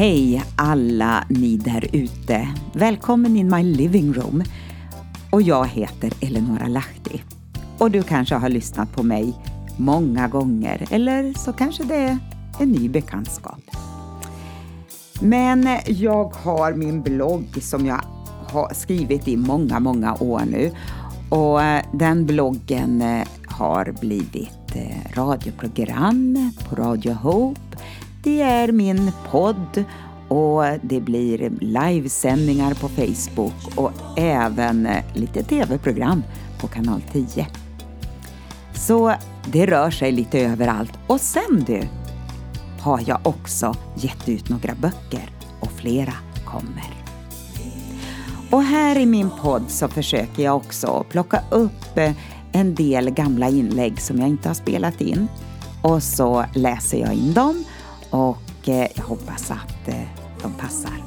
Hej alla ni där ute! Välkommen in my living room. Och jag heter Eleonora Lahti. Och du kanske har lyssnat på mig många gånger eller så kanske det är en ny bekantskap. Men jag har min blogg som jag har skrivit i många, många år nu och eh, den bloggen eh, har blivit eh, radioprogram på Radio Hope det är min podd och det blir livesändningar på Facebook och även eh, lite tv-program på kanal 10. Så det rör sig lite överallt. Och sen du, har jag också gett ut några böcker och flera kommer. Och här i min podd så försöker jag också plocka upp eh, en del gamla inlägg som jag inte har spelat in och så läser jag in dem och eh, jag hoppas att eh, de passar.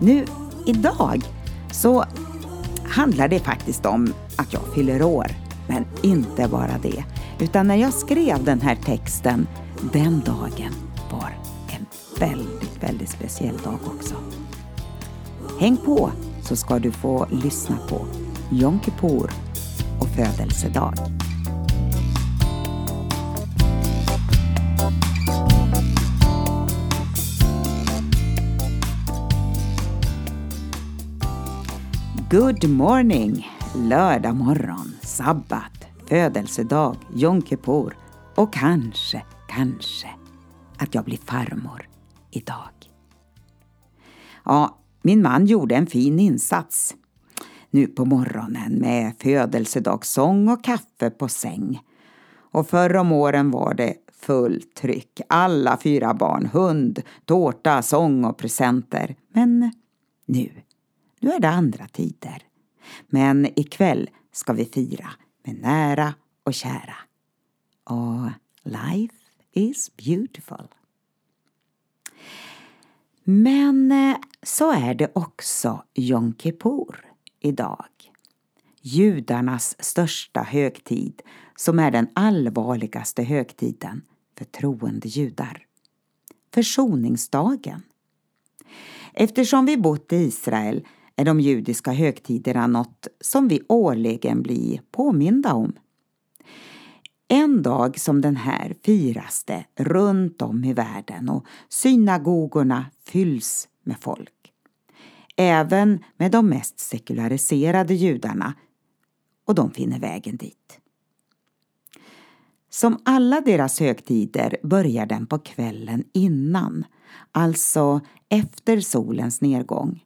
Nu idag så handlar det faktiskt om att jag fyller år, men inte bara det. Utan när jag skrev den här texten, den dagen var en väldigt, väldigt speciell dag också. Häng på så ska du få lyssna på Yom Kippur och födelsedag. Good morning! Lördag morgon, sabbat, födelsedag, Jom Kippur och kanske, kanske att jag blir farmor idag. Ja, min man gjorde en fin insats nu på morgonen med födelsedagssång och kaffe på säng. Och förr om åren var det fullt tryck. Alla fyra barn, hund, tårta, sång och presenter. Men nu nu är det andra tider. Men ikväll ska vi fira med nära och kära. Och life is beautiful. Men eh, så är det också Yom Kippur idag. Judarnas största högtid som är den allvarligaste högtiden för troende judar. Försoningsdagen. Eftersom vi bott i Israel är de judiska högtiderna något som vi årligen blir påminda om. En dag som den här firas det runt om i världen och synagogorna fylls med folk. Även med de mest sekulariserade judarna och de finner vägen dit. Som alla deras högtider börjar den på kvällen innan, alltså efter solens nedgång.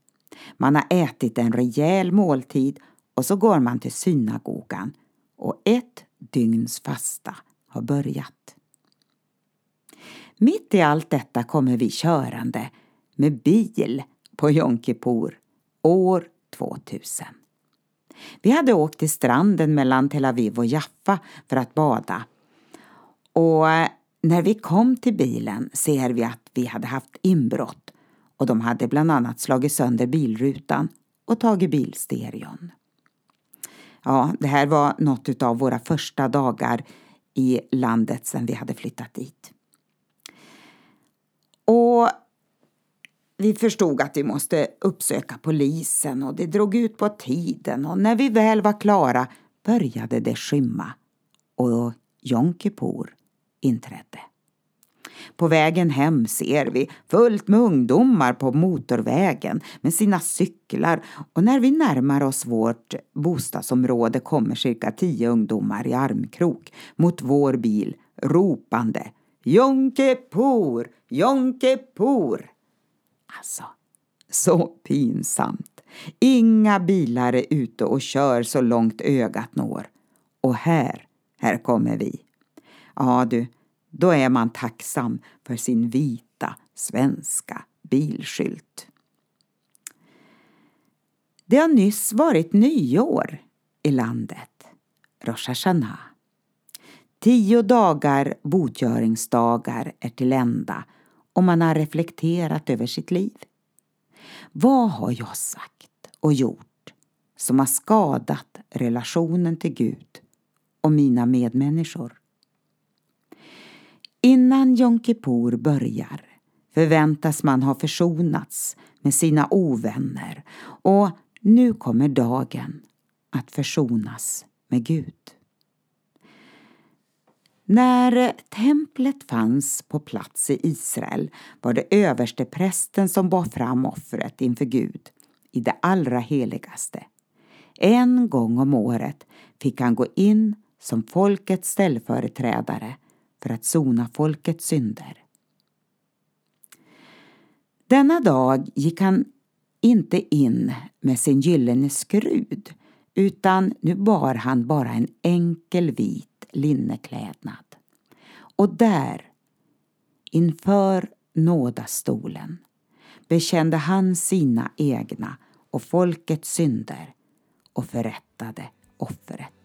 Man har ätit en rejäl måltid och så går man till synagogan och ett dygns fasta har börjat. Mitt i allt detta kommer vi körande med bil på Yom Kippur år 2000. Vi hade åkt till stranden mellan Tel Aviv och Jaffa för att bada. Och eh, när vi kom till bilen ser vi att vi hade haft inbrott och de hade bland annat slagit sönder bilrutan och tagit bilstereon. Ja, det här var något av våra första dagar i landet sedan vi hade flyttat dit. Och vi förstod att vi måste uppsöka polisen och det drog ut på tiden och när vi väl var klara började det skymma och Jonkipor Kippur inträdde. På vägen hem ser vi fullt med ungdomar på motorvägen med sina cyklar och när vi närmar oss vårt bostadsområde kommer cirka tio ungdomar i armkrok mot vår bil ropande Jonke Por, Jonke Por. Alltså, så pinsamt. Inga bilar är ute och kör så långt ögat når. Och här, här kommer vi. Ja du, då är man tacksam för sin vita svenska bilskylt. Det har nyss varit nyår i landet, Rosh Hashanah. Tio dagar botgöringsdagar är till ända och man har reflekterat över sitt liv. Vad har jag sagt och gjort som har skadat relationen till Gud och mina medmänniskor? Innan Jom Kippur börjar förväntas man ha försonats med sina ovänner och nu kommer dagen att försonas med Gud. När templet fanns på plats i Israel var det överste prästen som bar fram offret inför Gud i det allra heligaste. En gång om året fick han gå in som folkets ställföreträdare för att sona folkets synder. Denna dag gick han inte in med sin gyllene skrud utan nu bar han bara en enkel vit linneklädnad. Och där, inför nådastolen, bekände han sina egna och folkets synder och förrättade offret.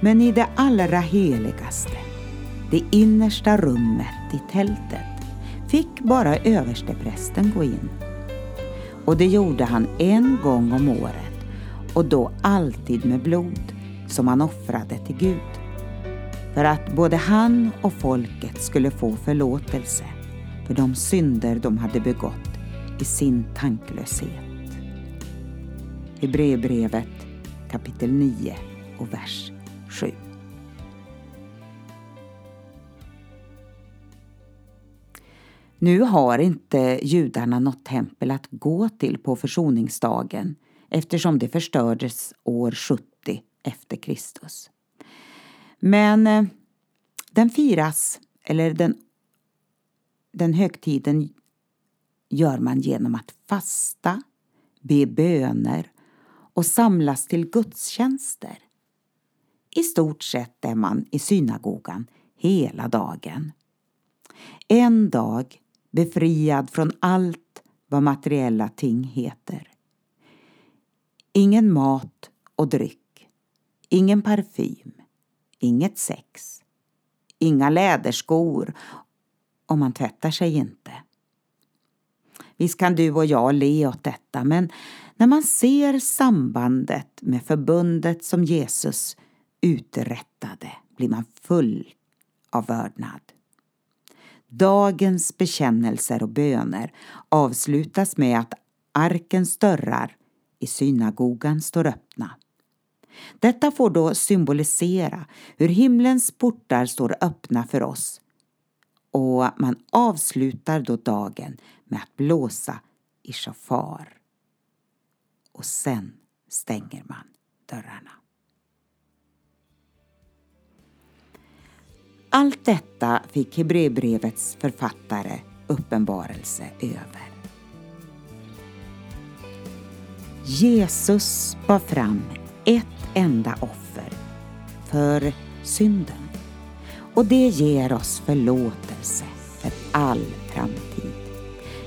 Men i det allra heligaste, det innersta rummet i tältet, fick bara översteprästen gå in. Och det gjorde han en gång om året och då alltid med blod som han offrade till Gud. För att både han och folket skulle få förlåtelse för de synder de hade begått i sin tanklöshet. Hebreerbrevet kapitel 9 och vers 7. Nu har inte judarna något tempel att gå till på försoningsdagen eftersom det förstördes år 70 efter Kristus. Men eh, den firas, eller den, den högtiden gör man genom att fasta, be böner och samlas till gudstjänster. I stort sett är man i synagogan hela dagen. En dag befriad från allt vad materiella ting heter. Ingen mat och dryck, ingen parfym, inget sex, inga läderskor och man tvättar sig inte. Visst kan du och jag le åt detta, men när man ser sambandet med förbundet som Jesus uträttade blir man full av vördnad. Dagens bekännelser och böner avslutas med att arkens dörrar i synagogan står öppna. Detta får då symbolisera hur himlens portar står öppna för oss och man avslutar då dagen med att blåsa i shofar. Och sen stänger man dörrarna. Allt detta fick Hebreerbrevets författare uppenbarelse över. Jesus bar fram ett enda offer för synden och det ger oss förlåtelse för all framtid.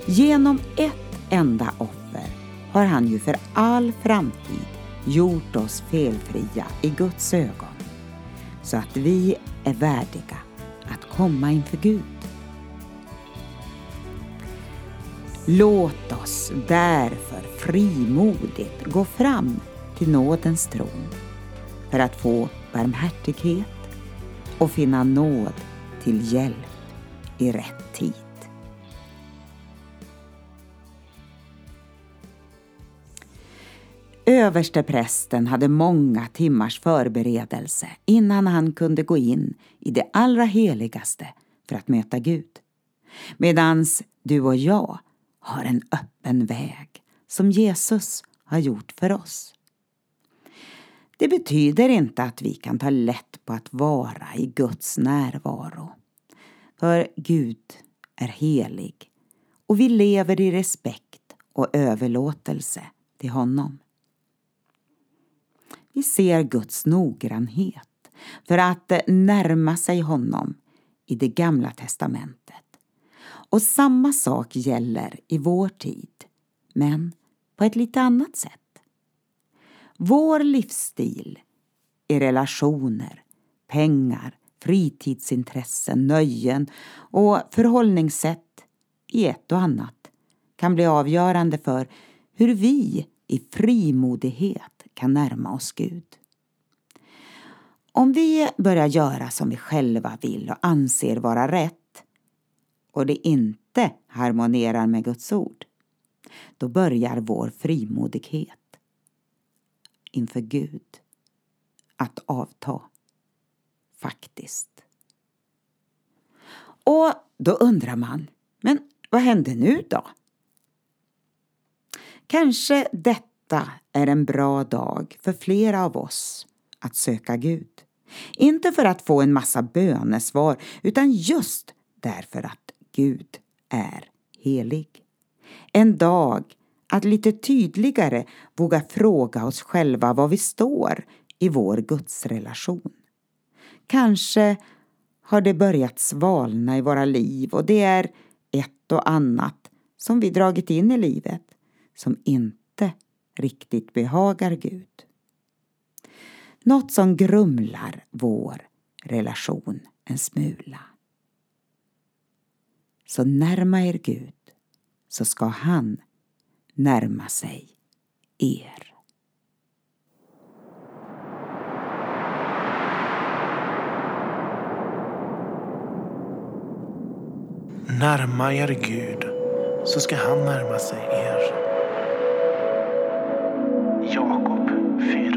Genom ett enda offer har han ju för all framtid gjort oss felfria i Guds ögon så att vi är värdiga att komma inför Gud. Låt oss därför frimodigt gå fram till nådens tron för att få barmhärtighet och finna nåd till hjälp i rätt tid. Översteprästen hade många timmars förberedelse innan han kunde gå in i det allra heligaste för att möta Gud. Medans du och jag har en öppen väg som Jesus har gjort för oss. Det betyder inte att vi kan ta lätt på att vara i Guds närvaro. För Gud är helig och vi lever i respekt och överlåtelse till honom. Vi ser Guds noggrannhet för att eh, närma sig honom i det gamla testamentet. Och samma sak gäller i vår tid, men på ett lite annat sätt. Vår livsstil i relationer, pengar, fritidsintressen, nöjen och förhållningssätt i ett och annat kan bli avgörande för hur vi i frimodighet kan närma oss Gud. Om vi börjar göra som vi själva vill och anser vara rätt och det inte harmonerar med Guds ord, då börjar vår frimodighet inför Gud att avta. Faktiskt. Och då undrar man, men vad hände nu då? Kanske detta är en bra dag för flera av oss att söka Gud. Inte för att få en massa bönesvar utan just därför att Gud är helig. En dag att lite tydligare våga fråga oss själva var vi står i vår gudsrelation. Kanske har det börjat svalna i våra liv och det är ett och annat som vi dragit in i livet som inte riktigt behagar Gud. Något som grumlar vår relation en smula. Så närma er Gud så ska han närma sig er. Närma er Gud, så ska han närma sig er. Jacob Finn.